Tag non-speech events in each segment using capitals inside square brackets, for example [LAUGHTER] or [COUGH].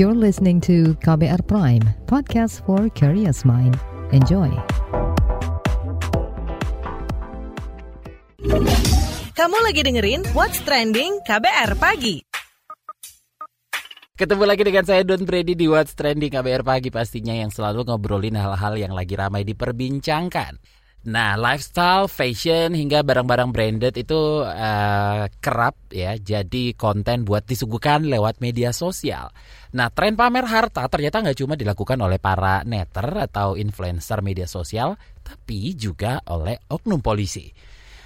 You're listening to KBR Prime, podcast for curious mind. Enjoy. Kamu lagi dengerin What's Trending KBR Pagi. Ketemu lagi dengan saya Don Brady di What's Trending KBR Pagi pastinya yang selalu ngobrolin hal-hal yang lagi ramai diperbincangkan. Nah, lifestyle, fashion hingga barang-barang branded itu uh, kerap ya jadi konten buat disuguhkan lewat media sosial. Nah, tren pamer harta ternyata nggak cuma dilakukan oleh para netter atau influencer media sosial, tapi juga oleh oknum polisi.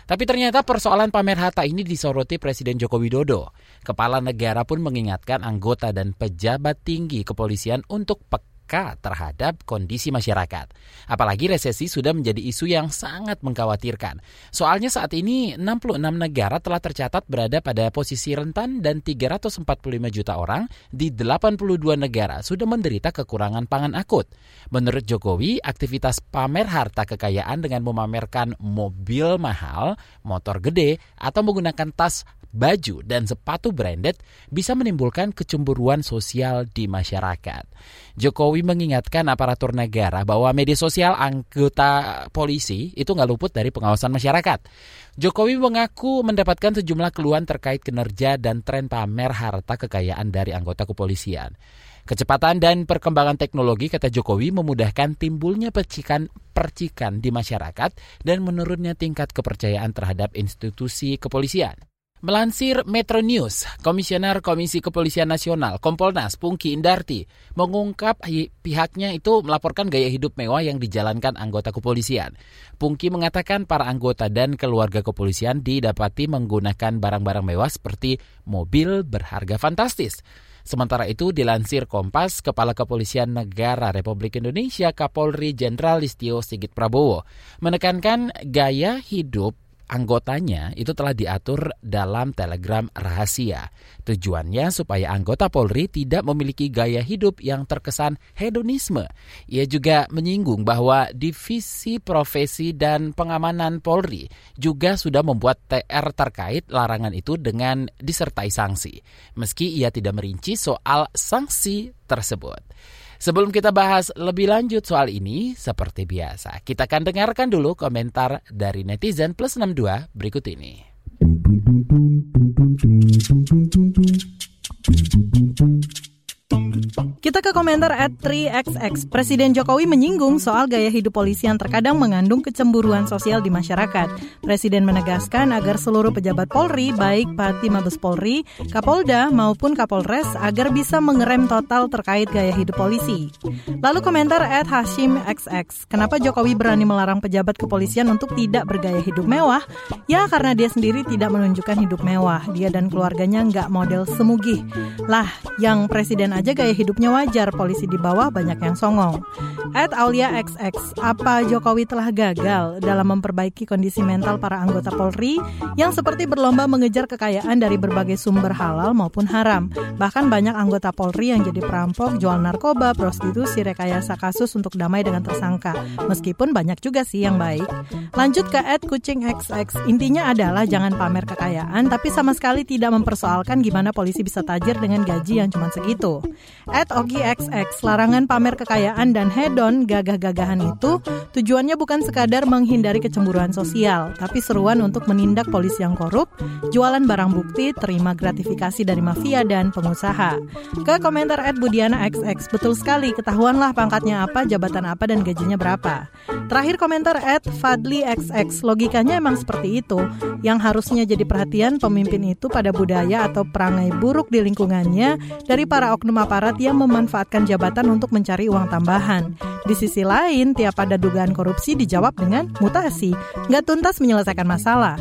Tapi ternyata persoalan pamer harta ini disoroti Presiden Joko Widodo. Kepala negara pun mengingatkan anggota dan pejabat tinggi kepolisian untuk peka peka terhadap kondisi masyarakat. Apalagi resesi sudah menjadi isu yang sangat mengkhawatirkan. Soalnya saat ini 66 negara telah tercatat berada pada posisi rentan dan 345 juta orang di 82 negara sudah menderita kekurangan pangan akut. Menurut Jokowi, aktivitas pamer harta kekayaan dengan memamerkan mobil mahal, motor gede, atau menggunakan tas baju, dan sepatu branded bisa menimbulkan kecemburuan sosial di masyarakat. Jokowi mengingatkan aparatur negara bahwa media sosial anggota polisi itu nggak luput dari pengawasan masyarakat. Jokowi mengaku mendapatkan sejumlah keluhan terkait kinerja dan tren pamer harta kekayaan dari anggota kepolisian. Kecepatan dan perkembangan teknologi, kata Jokowi, memudahkan timbulnya percikan-percikan di masyarakat dan menurunnya tingkat kepercayaan terhadap institusi kepolisian. Melansir Metro News, Komisioner Komisi Kepolisian Nasional Kompolnas Pungki Indarti mengungkap pihaknya itu melaporkan gaya hidup mewah yang dijalankan anggota kepolisian. Pungki mengatakan para anggota dan keluarga kepolisian didapati menggunakan barang-barang mewah seperti mobil berharga fantastis. Sementara itu dilansir Kompas, Kepala Kepolisian Negara Republik Indonesia Kapolri Jenderal Listio Sigit Prabowo menekankan gaya hidup anggotanya itu telah diatur dalam telegram rahasia. Tujuannya supaya anggota Polri tidak memiliki gaya hidup yang terkesan hedonisme. Ia juga menyinggung bahwa divisi profesi dan pengamanan Polri juga sudah membuat TR terkait larangan itu dengan disertai sanksi. Meski ia tidak merinci soal sanksi tersebut. Sebelum kita bahas lebih lanjut soal ini, seperti biasa, kita akan dengarkan dulu komentar dari netizen plus 62 berikut ini. Ke komentar at 3XX. Presiden Jokowi menyinggung soal gaya hidup polisi yang terkadang mengandung kecemburuan sosial di masyarakat. Presiden menegaskan agar seluruh pejabat Polri, baik Pati Mabes Polri, Kapolda maupun Kapolres, agar bisa mengerem total terkait gaya hidup polisi. Lalu komentar at Hashim XX. Kenapa Jokowi berani melarang pejabat kepolisian untuk tidak bergaya hidup mewah? Ya karena dia sendiri tidak menunjukkan hidup mewah. Dia dan keluarganya nggak model semugih. Lah, yang presiden aja gaya hidupnya wajar, polisi di bawah banyak yang songong. At Aulia XX, apa Jokowi telah gagal dalam memperbaiki kondisi mental para anggota Polri yang seperti berlomba mengejar kekayaan dari berbagai sumber halal maupun haram. Bahkan banyak anggota Polri yang jadi perampok, jual narkoba, prostitusi, rekayasa kasus untuk damai dengan tersangka. Meskipun banyak juga sih yang baik. Lanjut ke at Kucing XX, intinya adalah jangan pamer kekayaan tapi sama sekali tidak mempersoalkan gimana polisi bisa tajir dengan gaji yang cuma segitu. At Ogi XX, larangan pamer kekayaan dan hedon gagah-gagahan itu tujuannya bukan sekadar menghindari kecemburuan sosial, tapi seruan untuk menindak polisi yang korup, jualan barang bukti, terima gratifikasi dari mafia dan pengusaha. Ke komentar at Budiana XX, betul sekali, ketahuanlah pangkatnya apa, jabatan apa, dan gajinya berapa. Terakhir komentar at Fadli XX, logikanya emang seperti itu. Yang harusnya jadi perhatian pemimpin itu pada budaya atau perangai buruk di lingkungannya dari para oknum aparat yang memanfaatkan jabatan untuk mencari uang tambahan. Di sisi lain, tiap ada dugaan korupsi dijawab dengan mutasi, nggak tuntas menyelesaikan masalah.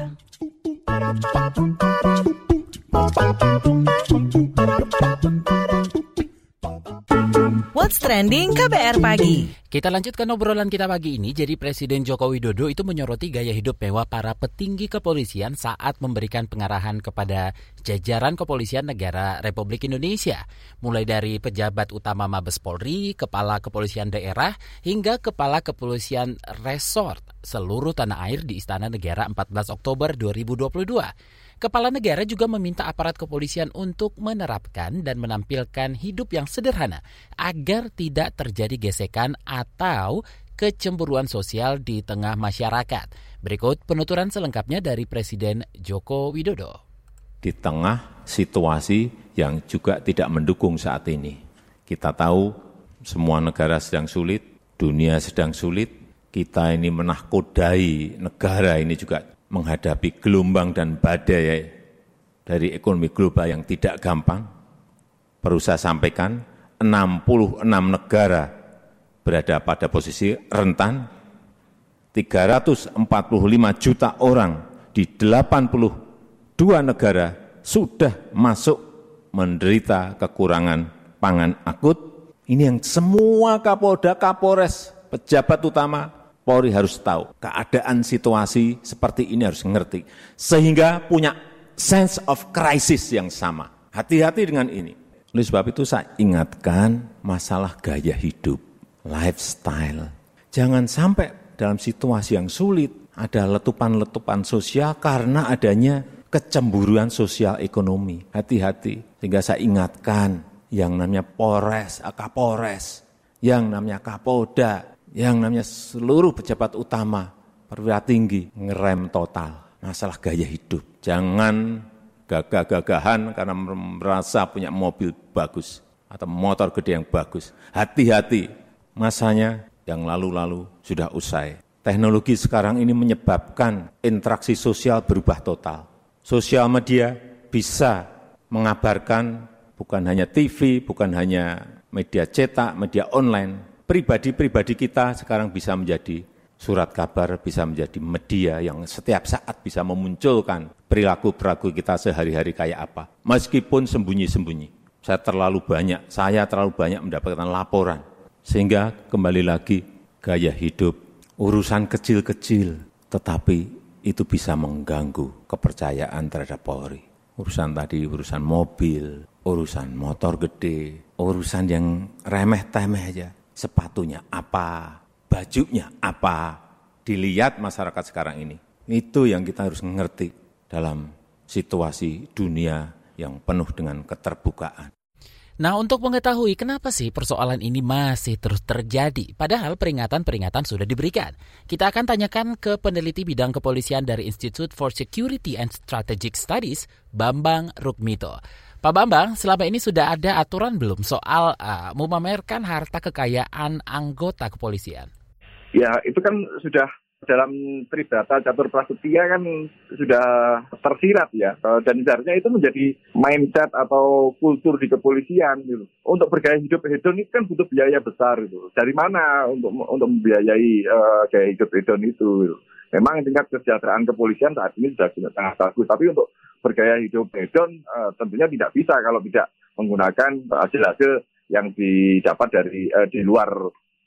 What's Trending KBR Pagi Kita lanjutkan obrolan kita pagi ini. Jadi Presiden Joko Widodo itu menyoroti gaya hidup mewah para petinggi kepolisian saat memberikan pengarahan kepada jajaran kepolisian negara Republik Indonesia. Mulai dari pejabat utama Mabes Polri, kepala kepolisian daerah, hingga kepala kepolisian resort seluruh tanah air di Istana Negara 14 Oktober 2022. Kepala negara juga meminta aparat kepolisian untuk menerapkan dan menampilkan hidup yang sederhana agar tidak terjadi gesekan atau kecemburuan sosial di tengah masyarakat. Berikut penuturan selengkapnya dari Presiden Joko Widodo. Di tengah situasi yang juga tidak mendukung saat ini, kita tahu semua negara sedang sulit, dunia sedang sulit, kita ini menahkodai negara ini juga menghadapi gelombang dan badai dari ekonomi global yang tidak gampang. Perlu saya sampaikan, 66 negara berada pada posisi rentan, 345 juta orang di 82 negara sudah masuk menderita kekurangan pangan akut ini yang semua Kapolda, Kapolres, pejabat utama Polri harus tahu. Keadaan situasi seperti ini harus mengerti. Sehingga punya sense of crisis yang sama. Hati-hati dengan ini. Oleh sebab itu saya ingatkan masalah gaya hidup, lifestyle. Jangan sampai dalam situasi yang sulit ada letupan-letupan sosial karena adanya kecemburuan sosial ekonomi. Hati-hati. Sehingga saya ingatkan yang namanya Polres, Kapolres, yang namanya Kapolda, yang namanya seluruh pejabat utama, perwira tinggi, ngerem total masalah gaya hidup. Jangan gagah-gagahan karena merasa punya mobil bagus atau motor gede yang bagus. Hati-hati, masanya yang lalu-lalu sudah usai. Teknologi sekarang ini menyebabkan interaksi sosial berubah total. Sosial media bisa mengabarkan bukan hanya TV, bukan hanya media cetak, media online. Pribadi-pribadi kita sekarang bisa menjadi surat kabar, bisa menjadi media yang setiap saat bisa memunculkan perilaku-perilaku kita sehari-hari kayak apa. Meskipun sembunyi-sembunyi. Saya terlalu banyak, saya terlalu banyak mendapatkan laporan. Sehingga kembali lagi gaya hidup, urusan kecil-kecil, tetapi itu bisa mengganggu kepercayaan terhadap Polri. Urusan tadi, urusan mobil, urusan motor gede, urusan yang remeh-temeh aja. Sepatunya apa, bajunya apa, dilihat masyarakat sekarang ini. Itu yang kita harus mengerti dalam situasi dunia yang penuh dengan keterbukaan. Nah, untuk mengetahui kenapa sih persoalan ini masih terus terjadi, padahal peringatan-peringatan sudah diberikan. Kita akan tanyakan ke peneliti bidang kepolisian dari Institute for Security and Strategic Studies, Bambang Rukmito. Pak Bambang, selama ini sudah ada aturan belum soal uh, memamerkan harta kekayaan anggota kepolisian? Ya, itu kan sudah dalam Tridata Catur Prasetya kan sudah tersirat ya dan seharusnya itu menjadi mindset atau kultur di kepolisian gitu. Untuk bergaya hidup hedon itu kan butuh biaya besar itu. Dari mana untuk untuk membiayai uh, gaya hidup hedon itu? Gitu. Memang tingkat kesejahteraan kepolisian saat ini sudah sangat bagus, tapi untuk bergaya hidup hedon uh, tentunya tidak bisa kalau tidak menggunakan hasil-hasil yang didapat dari uh, di luar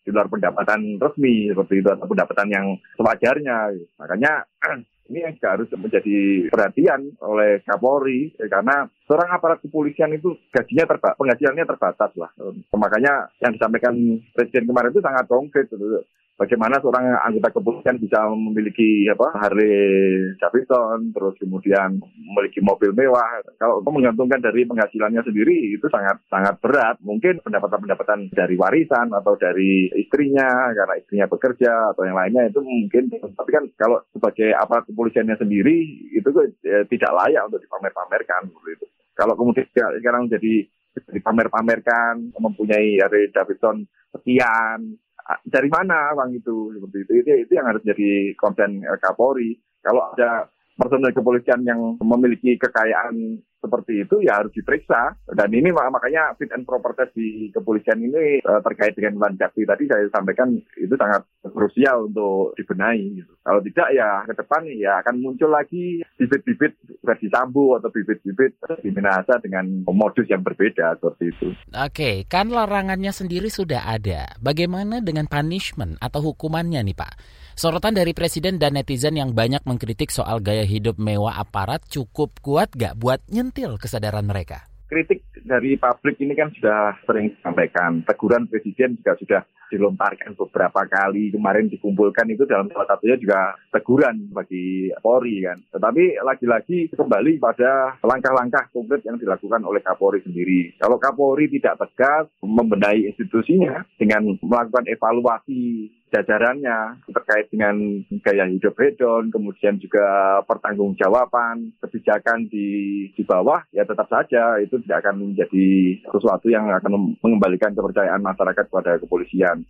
di luar pendapatan resmi seperti itu atau pendapatan yang sewajarnya. Makanya [CLEARS THROAT] ini yang harus menjadi perhatian oleh Kapolri eh, karena seorang aparat kepolisian itu gajinya terbatas, penghasilannya terbatas lah. Makanya yang disampaikan Presiden kemarin itu sangat konkret. Gitu bagaimana seorang anggota kepolisian bisa memiliki apa Harley Davidson terus kemudian memiliki mobil mewah kalau menggantungkan dari penghasilannya sendiri itu sangat sangat berat mungkin pendapatan-pendapatan dari warisan atau dari istrinya karena istrinya bekerja atau yang lainnya itu mungkin tapi kan kalau sebagai aparat kepolisiannya sendiri itu eh, tidak layak untuk dipamer-pamerkan itu kalau kemudian sekarang jadi dipamer-pamerkan mempunyai Harley Davidson sekian dari mana uang itu? Seperti itu. Itu, itu yang harus jadi konten Kapolri. Kalau ada personel kepolisian yang memiliki kekayaan seperti itu ya harus diperiksa dan ini makanya fit and proper test di kepolisian ini uh, terkait dengan Iwan Jakti tadi saya sampaikan itu sangat krusial untuk dibenahi gitu. kalau tidak ya ke depan ya akan muncul lagi bibit-bibit versi Sambo atau bibit-bibit Minahasa dengan modus yang berbeda seperti itu. Oke, kan larangannya sendiri sudah ada. Bagaimana dengan punishment atau hukumannya nih Pak? Sorotan dari Presiden dan netizen yang banyak mengkritik soal gaya hidup mewah aparat cukup kuat gak buat nyentil kesadaran mereka? Kritik dari publik ini kan sudah sering disampaikan. Teguran Presiden juga sudah dilontarkan beberapa kali. Kemarin dikumpulkan itu dalam salah satunya juga teguran bagi Polri kan. Tetapi lagi-lagi kembali pada langkah-langkah konkret yang dilakukan oleh Kapolri sendiri. Kalau Kapolri tidak tegas membenahi institusinya dengan melakukan evaluasi jajarannya terkait dengan gaya hidup hedon, kemudian juga pertanggungjawaban kebijakan di di bawah, ya tetap saja itu tidak akan menjadi sesuatu yang akan mengembalikan kepercayaan masyarakat kepada kepolisian.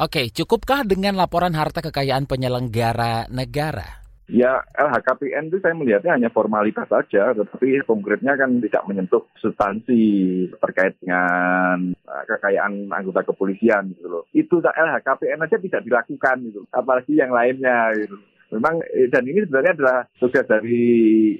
Oke, cukupkah dengan laporan harta kekayaan penyelenggara negara? Ya LHKPN itu saya melihatnya hanya formalitas saja, tetapi konkretnya kan tidak menyentuh substansi terkait dengan uh, kekayaan anggota kepolisian gitu loh. Itu LHKPN aja tidak dilakukan gitu, apalagi yang lainnya gitu. Memang eh, dan ini sebenarnya adalah tugas dari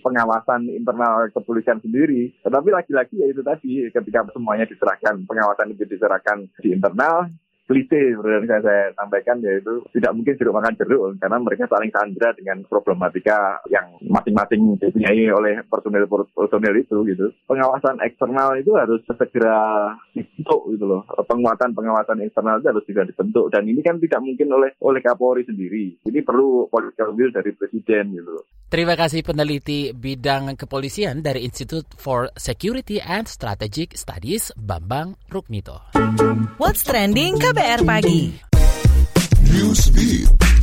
pengawasan internal kepolisian sendiri. Tetapi lagi-lagi ya itu tadi ketika semuanya diserahkan pengawasan itu diserahkan di internal, klise sebenarnya saya, saya sampaikan yaitu tidak mungkin jeruk makan jeruk karena mereka saling sandra dengan problematika yang masing-masing dipunyai oleh personil-personil itu gitu. Pengawasan eksternal itu harus segera dibentuk gitu loh. Penguatan pengawasan eksternal itu harus segera dibentuk dan ini kan tidak mungkin oleh oleh Kapolri sendiri. Ini perlu political will dari presiden gitu loh. Terima kasih peneliti bidang kepolisian dari Institute for Security and Strategic Studies Bambang Rukmito. What's trending KBR pagi? Newsbeat.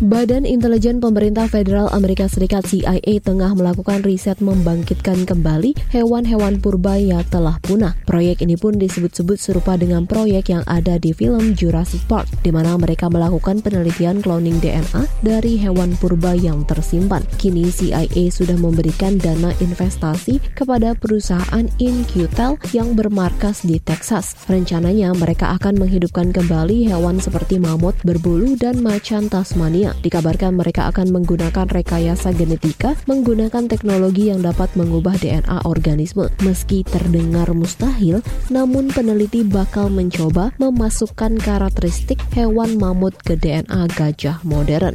Badan Intelijen Pemerintah Federal Amerika Serikat CIA tengah melakukan riset membangkitkan kembali hewan-hewan purba yang telah punah. Proyek ini pun disebut-sebut serupa dengan proyek yang ada di film Jurassic Park, di mana mereka melakukan penelitian cloning DNA dari hewan purba yang tersimpan. Kini CIA sudah memberikan dana investasi kepada perusahaan InQtel yang bermarkas di Texas. Rencananya mereka akan menghidupkan kembali hewan seperti mamut berbulu dan macan Tasmania Dikabarkan mereka akan menggunakan rekayasa genetika menggunakan teknologi yang dapat mengubah DNA organisme. Meski terdengar mustahil, namun peneliti bakal mencoba memasukkan karakteristik hewan mamut ke DNA gajah modern.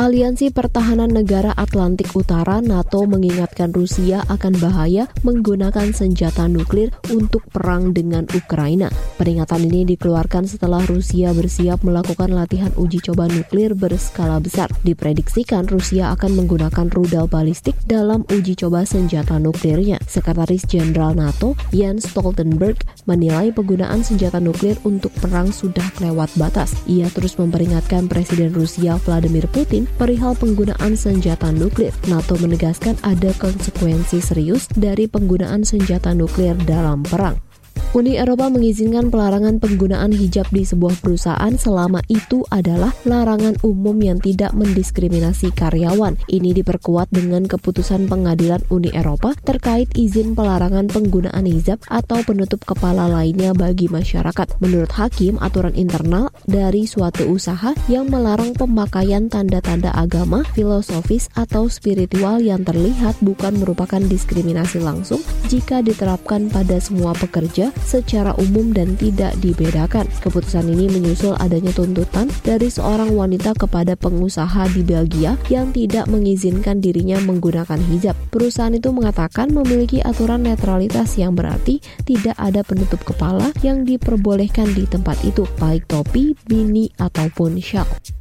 Aliansi Pertahanan Negara Atlantik Utara NATO mengingatkan Rusia akan bahaya menggunakan senjata nuklir untuk perang dengan Ukraina. Peringatan ini dikeluarkan setelah Rusia bersiap melakukan latihan uji coba nuklir berskala besar. Diprediksikan Rusia akan menggunakan rudal balistik dalam uji coba senjata nuklirnya. Sekretaris Jenderal NATO Jens Stoltenberg menilai penggunaan senjata nuklir untuk perang sudah kelewat batas. Ia terus memperingatkan Presiden Rusia Vladimir Putin perihal penggunaan senjata nuklir. NATO menegaskan ada konsekuensi serius dari penggunaan senjata nuklir dalam perang. Uni Eropa mengizinkan pelarangan penggunaan hijab di sebuah perusahaan selama itu adalah larangan umum yang tidak mendiskriminasi karyawan. Ini diperkuat dengan keputusan pengadilan Uni Eropa terkait izin pelarangan penggunaan hijab atau penutup kepala lainnya bagi masyarakat. Menurut hakim, aturan internal dari suatu usaha yang melarang pemakaian tanda-tanda agama, filosofis, atau spiritual yang terlihat bukan merupakan diskriminasi langsung jika diterapkan pada semua pekerja secara umum dan tidak dibedakan. Keputusan ini menyusul adanya tuntutan dari seorang wanita kepada pengusaha di Belgia yang tidak mengizinkan dirinya menggunakan hijab. Perusahaan itu mengatakan memiliki aturan netralitas yang berarti tidak ada penutup kepala yang diperbolehkan di tempat itu, baik topi, bini, ataupun shawl.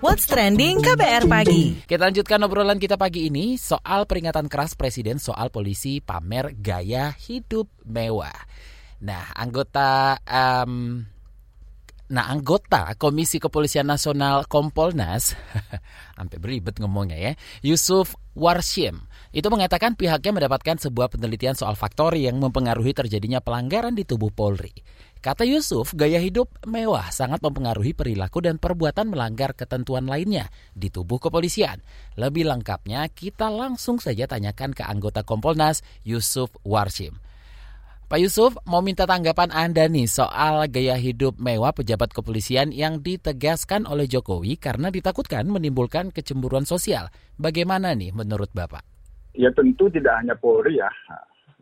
What's Trending KBR Pagi. Kita lanjutkan obrolan kita pagi ini soal peringatan keras Presiden soal polisi pamer gaya hidup mewah. Nah, anggota um, Nah, anggota Komisi Kepolisian Nasional Kompolnas, [LAUGHS] sampai beribet ngomongnya ya, Yusuf Warshim, itu mengatakan pihaknya mendapatkan sebuah penelitian soal faktor yang mempengaruhi terjadinya pelanggaran di tubuh Polri. Kata Yusuf, gaya hidup mewah sangat mempengaruhi perilaku dan perbuatan melanggar ketentuan lainnya di tubuh kepolisian. Lebih lengkapnya, kita langsung saja tanyakan ke anggota Kompolnas, Yusuf Warshim. Pak Yusuf, mau minta tanggapan Anda nih soal gaya hidup mewah pejabat kepolisian yang ditegaskan oleh Jokowi karena ditakutkan menimbulkan kecemburuan sosial. Bagaimana nih menurut Bapak? Ya tentu tidak hanya Polri ya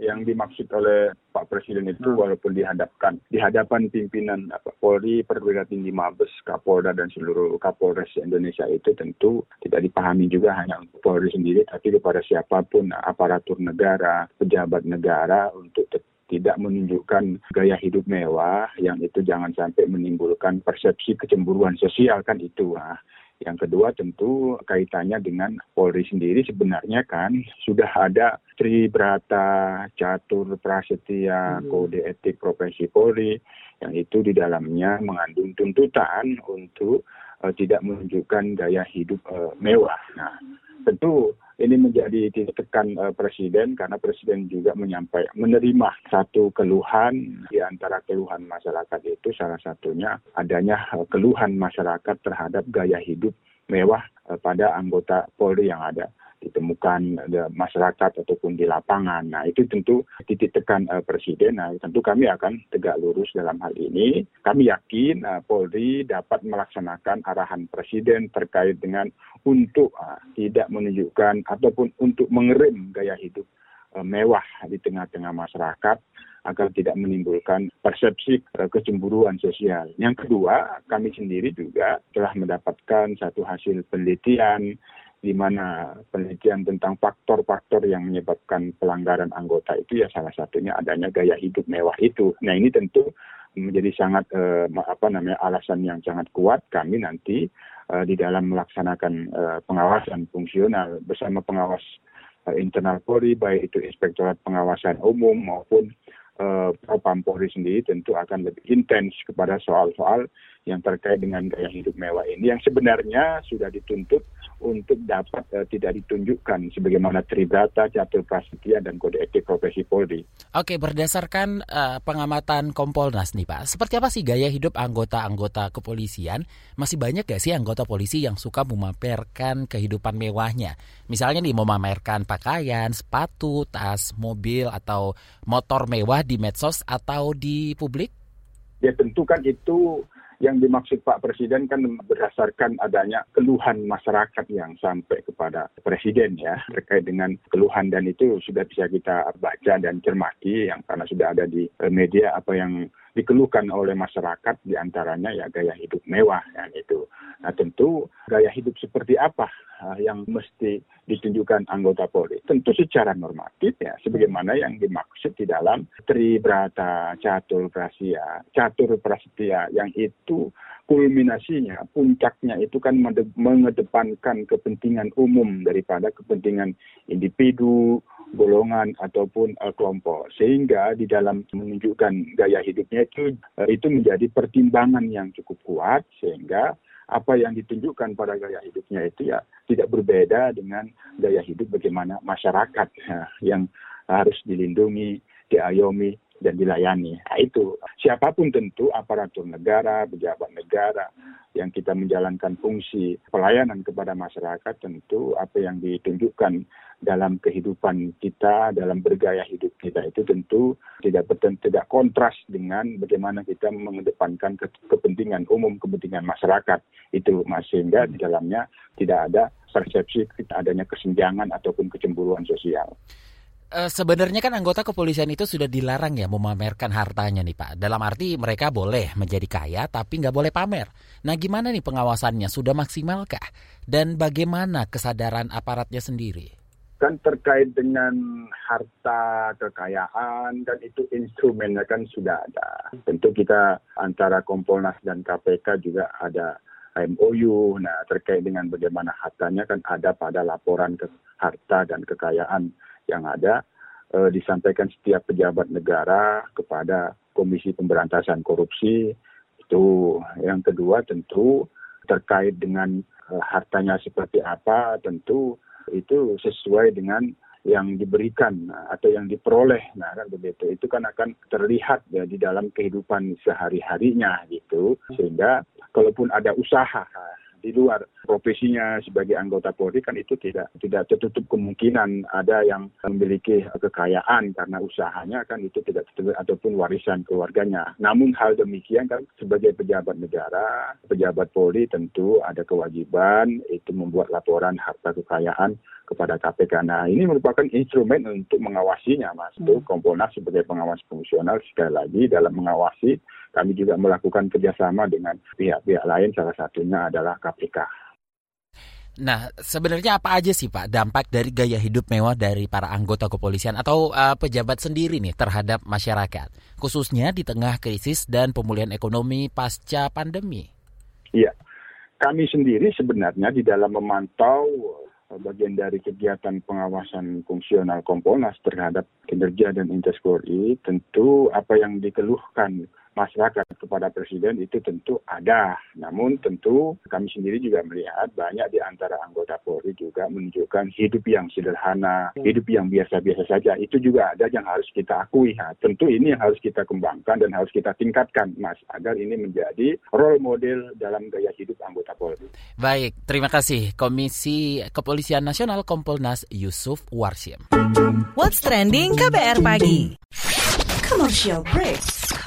yang dimaksud oleh Pak Presiden itu hmm. walaupun dihadapkan di hadapan pimpinan apa, Polri, perwira tinggi Mabes, Kapolda dan seluruh Kapolres Indonesia itu tentu tidak dipahami juga hanya untuk Polri sendiri tapi kepada siapa pun aparatur negara, pejabat negara untuk tidak menunjukkan gaya hidup mewah yang itu jangan sampai menimbulkan persepsi kecemburuan sosial kan itu. Nah, yang kedua tentu kaitannya dengan Polri sendiri sebenarnya kan sudah ada Tribrata Catur Prasetya hmm. Kode Etik Profesi Polri yang itu di dalamnya mengandung tuntutan untuk uh, tidak menunjukkan gaya hidup uh, mewah. Nah, tentu ini menjadi titik tekan uh, presiden karena presiden juga menyampaikan menerima satu keluhan di antara keluhan masyarakat itu. Salah satunya adanya uh, keluhan masyarakat terhadap gaya hidup mewah uh, pada anggota Polri yang ada ditemukan di masyarakat ataupun di lapangan. Nah, itu tentu titik tekan uh, Presiden. Nah, tentu kami akan tegak lurus dalam hal ini. Kami yakin uh, Polri dapat melaksanakan arahan Presiden terkait dengan untuk uh, tidak menunjukkan ataupun untuk mengerem gaya hidup uh, mewah di tengah-tengah masyarakat agar tidak menimbulkan persepsi kecemburuan sosial. Yang kedua, kami sendiri juga telah mendapatkan satu hasil penelitian di mana penelitian tentang faktor-faktor yang menyebabkan pelanggaran anggota itu ya salah satunya adanya gaya hidup mewah itu. Nah ini tentu menjadi sangat eh, apa namanya alasan yang sangat kuat kami nanti eh, di dalam melaksanakan eh, pengawasan fungsional bersama pengawas eh, internal Polri baik itu Inspektorat Pengawasan Umum maupun eh, Propam Polri sendiri tentu akan lebih intens kepada soal-soal yang terkait dengan gaya hidup mewah ini yang sebenarnya sudah dituntut untuk dapat uh, tidak ditunjukkan sebagaimana Tribrata, Catur Prasetya dan Kode Etik Profesi Polri. Oke, berdasarkan uh, pengamatan Kompolnas nih Pak, seperti apa sih gaya hidup anggota-anggota kepolisian? Masih banyak gak sih anggota polisi yang suka memamerkan kehidupan mewahnya? Misalnya nih memamerkan pakaian, sepatu, tas, mobil atau motor mewah di medsos atau di publik? Ya tentu kan itu yang dimaksud Pak Presiden kan berdasarkan adanya keluhan masyarakat yang sampai kepada Presiden ya. Terkait dengan keluhan dan itu sudah bisa kita baca dan cermati yang karena sudah ada di media apa yang dikeluhkan oleh masyarakat di antaranya ya gaya hidup mewah yang itu. Nah tentu gaya hidup seperti apa uh, yang mesti ditunjukkan anggota Polri? Tentu secara normatif ya, sebagaimana yang dimaksud di dalam Tribrata Catur Prasia, Catur Prasetya yang itu kulminasinya, puncaknya itu kan mengedepankan kepentingan umum daripada kepentingan individu, golongan ataupun uh, kelompok. Sehingga di dalam menunjukkan gaya hidupnya itu uh, itu menjadi pertimbangan yang cukup kuat sehingga apa yang ditunjukkan pada gaya hidupnya itu ya tidak berbeda dengan gaya hidup bagaimana masyarakat uh, yang harus dilindungi, diayomi dan dilayani. Nah, itu siapa pun tentu aparatur negara, pejabat negara yang kita menjalankan fungsi pelayanan kepada masyarakat tentu apa yang ditunjukkan dalam kehidupan kita, dalam bergaya hidup kita itu tentu tidak tidak kontras dengan bagaimana kita mengedepankan kepentingan umum, kepentingan masyarakat itu mas sehingga di dalamnya tidak ada persepsi adanya kesenjangan ataupun kecemburuan sosial. Uh, sebenarnya kan anggota kepolisian itu sudah dilarang ya memamerkan hartanya nih Pak. Dalam arti mereka boleh menjadi kaya tapi nggak boleh pamer. Nah gimana nih pengawasannya? Sudah maksimalkah? Dan bagaimana kesadaran aparatnya sendiri? Kan terkait dengan harta kekayaan dan itu instrumennya kan sudah ada. Tentu kita antara Kompolnas dan KPK juga ada MOU. Nah terkait dengan bagaimana hartanya kan ada pada laporan ke harta dan kekayaan yang ada eh, disampaikan setiap pejabat negara kepada Komisi Pemberantasan Korupsi. Itu yang kedua tentu terkait dengan eh, hartanya seperti apa tentu itu sesuai dengan yang diberikan atau yang diperoleh. Nah kan begitu. Itu kan akan terlihat ya di dalam kehidupan sehari-harinya gitu. Sehingga kalaupun ada usaha di luar profesinya sebagai anggota Polri kan itu tidak tidak tertutup kemungkinan ada yang memiliki kekayaan karena usahanya kan itu tidak tertutup ataupun warisan keluarganya. Namun hal demikian kan sebagai pejabat negara, pejabat Polri tentu ada kewajiban itu membuat laporan harta kekayaan kepada KPK. Nah ini merupakan instrumen untuk mengawasinya Mas. Itu hmm. Kompolnas sebagai pengawas fungsional sekali lagi dalam mengawasi kami juga melakukan kerjasama dengan pihak-pihak lain salah satunya adalah KPK. Nah, sebenarnya apa aja sih Pak dampak dari gaya hidup mewah dari para anggota kepolisian atau uh, pejabat sendiri nih terhadap masyarakat, khususnya di tengah krisis dan pemulihan ekonomi pasca pandemi? Iya, kami sendiri sebenarnya di dalam memantau eh, bagian dari kegiatan pengawasan fungsional Kompolnas terhadap kinerja dan Intes tentu apa yang dikeluhkan masyarakat kepada presiden itu tentu ada. Namun tentu kami sendiri juga melihat banyak di antara anggota Polri juga menunjukkan hidup yang sederhana, hmm. hidup yang biasa-biasa saja. Itu juga ada yang harus kita akui. Nah, tentu ini yang harus kita kembangkan dan harus kita tingkatkan, Mas, agar ini menjadi role model dalam gaya hidup anggota Polri. Baik, terima kasih Komisi Kepolisian Nasional Kompolnas Yusuf Warsim. What's trending KBR pagi? Commercial break.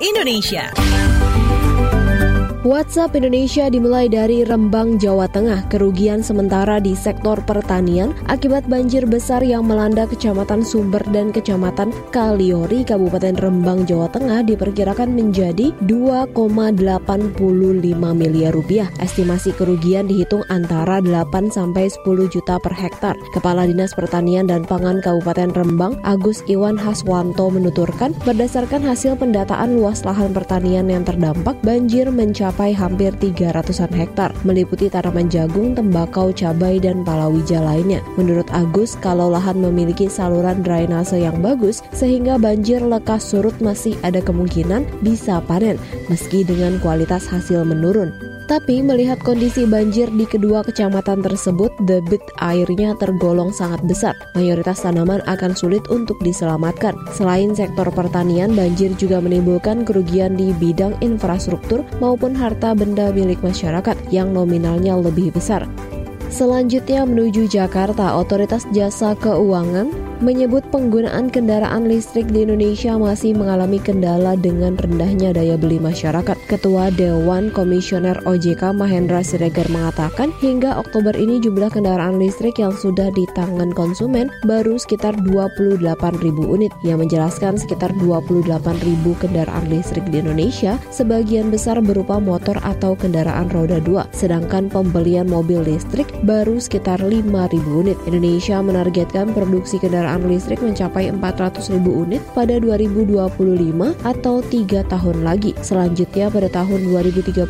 Indonesia. WhatsApp Indonesia dimulai dari Rembang, Jawa Tengah. Kerugian sementara di sektor pertanian akibat banjir besar yang melanda Kecamatan Sumber dan Kecamatan Kaliori, Kabupaten Rembang, Jawa Tengah diperkirakan menjadi 2,85 miliar rupiah. Estimasi kerugian dihitung antara 8 sampai 10 juta per hektar. Kepala Dinas Pertanian dan Pangan Kabupaten Rembang, Agus Iwan Haswanto menuturkan, berdasarkan hasil pendataan luas lahan pertanian yang terdampak, banjir mencapai mencapai hampir 300-an hektar, meliputi tanaman jagung, tembakau, cabai, dan palawija lainnya. Menurut Agus, kalau lahan memiliki saluran drainase yang bagus, sehingga banjir lekas surut masih ada kemungkinan bisa panen, meski dengan kualitas hasil menurun. Tapi melihat kondisi banjir di kedua kecamatan tersebut, debit airnya tergolong sangat besar. Mayoritas tanaman akan sulit untuk diselamatkan. Selain sektor pertanian, banjir juga menimbulkan kerugian di bidang infrastruktur maupun harta benda milik masyarakat yang nominalnya lebih besar. Selanjutnya menuju Jakarta, Otoritas Jasa Keuangan menyebut penggunaan kendaraan listrik di Indonesia masih mengalami kendala dengan rendahnya daya beli masyarakat. Ketua Dewan Komisioner OJK Mahendra Siregar mengatakan hingga Oktober ini jumlah kendaraan listrik yang sudah di tangan konsumen baru sekitar 28 ribu unit. Yang menjelaskan sekitar 28 ribu kendaraan listrik di Indonesia sebagian besar berupa motor atau kendaraan roda 2, sedangkan pembelian mobil listrik baru sekitar 5 ribu unit. Indonesia menargetkan produksi kendaraan kendaraan listrik mencapai 400 ribu unit pada 2025 atau tiga tahun lagi. Selanjutnya pada tahun 2035,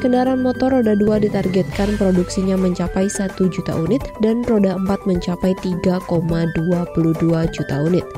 kendaraan motor roda 2 ditargetkan produksinya mencapai 1 juta unit dan roda 4 mencapai 3,22 juta unit.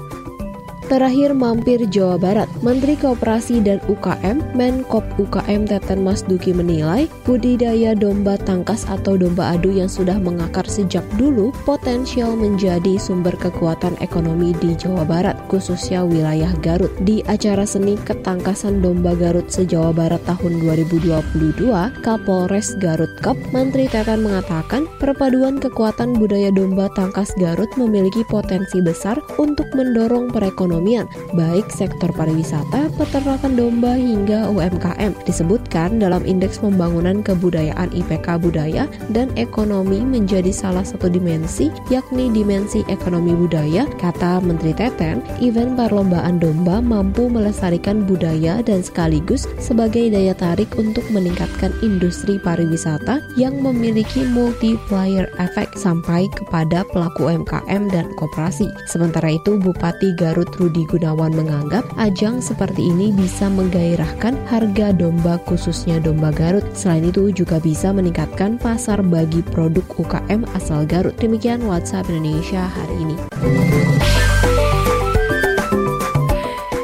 Terakhir mampir Jawa Barat, Menteri Kooperasi dan UKM, Menkop UKM Teten Mas Duki menilai budidaya domba tangkas atau domba adu yang sudah mengakar sejak dulu potensial menjadi sumber kekuatan ekonomi di Jawa Barat, khususnya wilayah Garut. Di acara seni ketangkasan domba Garut se-Jawa Barat tahun 2022, Kapolres Garut Cup, Menteri Teten mengatakan perpaduan kekuatan budaya domba tangkas Garut memiliki potensi besar untuk mendorong perekonomian perekonomian, baik sektor pariwisata, peternakan domba hingga UMKM. Disebutkan dalam Indeks Pembangunan Kebudayaan IPK Budaya dan Ekonomi menjadi salah satu dimensi, yakni dimensi ekonomi budaya, kata Menteri Teten, event perlombaan domba mampu melestarikan budaya dan sekaligus sebagai daya tarik untuk meningkatkan industri pariwisata yang memiliki multiplier effect sampai kepada pelaku UMKM dan koperasi. Sementara itu, Bupati Garut Rudi Gunawan menganggap ajang seperti ini bisa menggairahkan harga domba khususnya domba Garut. Selain itu juga bisa meningkatkan pasar bagi produk UKM asal Garut. Demikian WhatsApp Indonesia hari ini.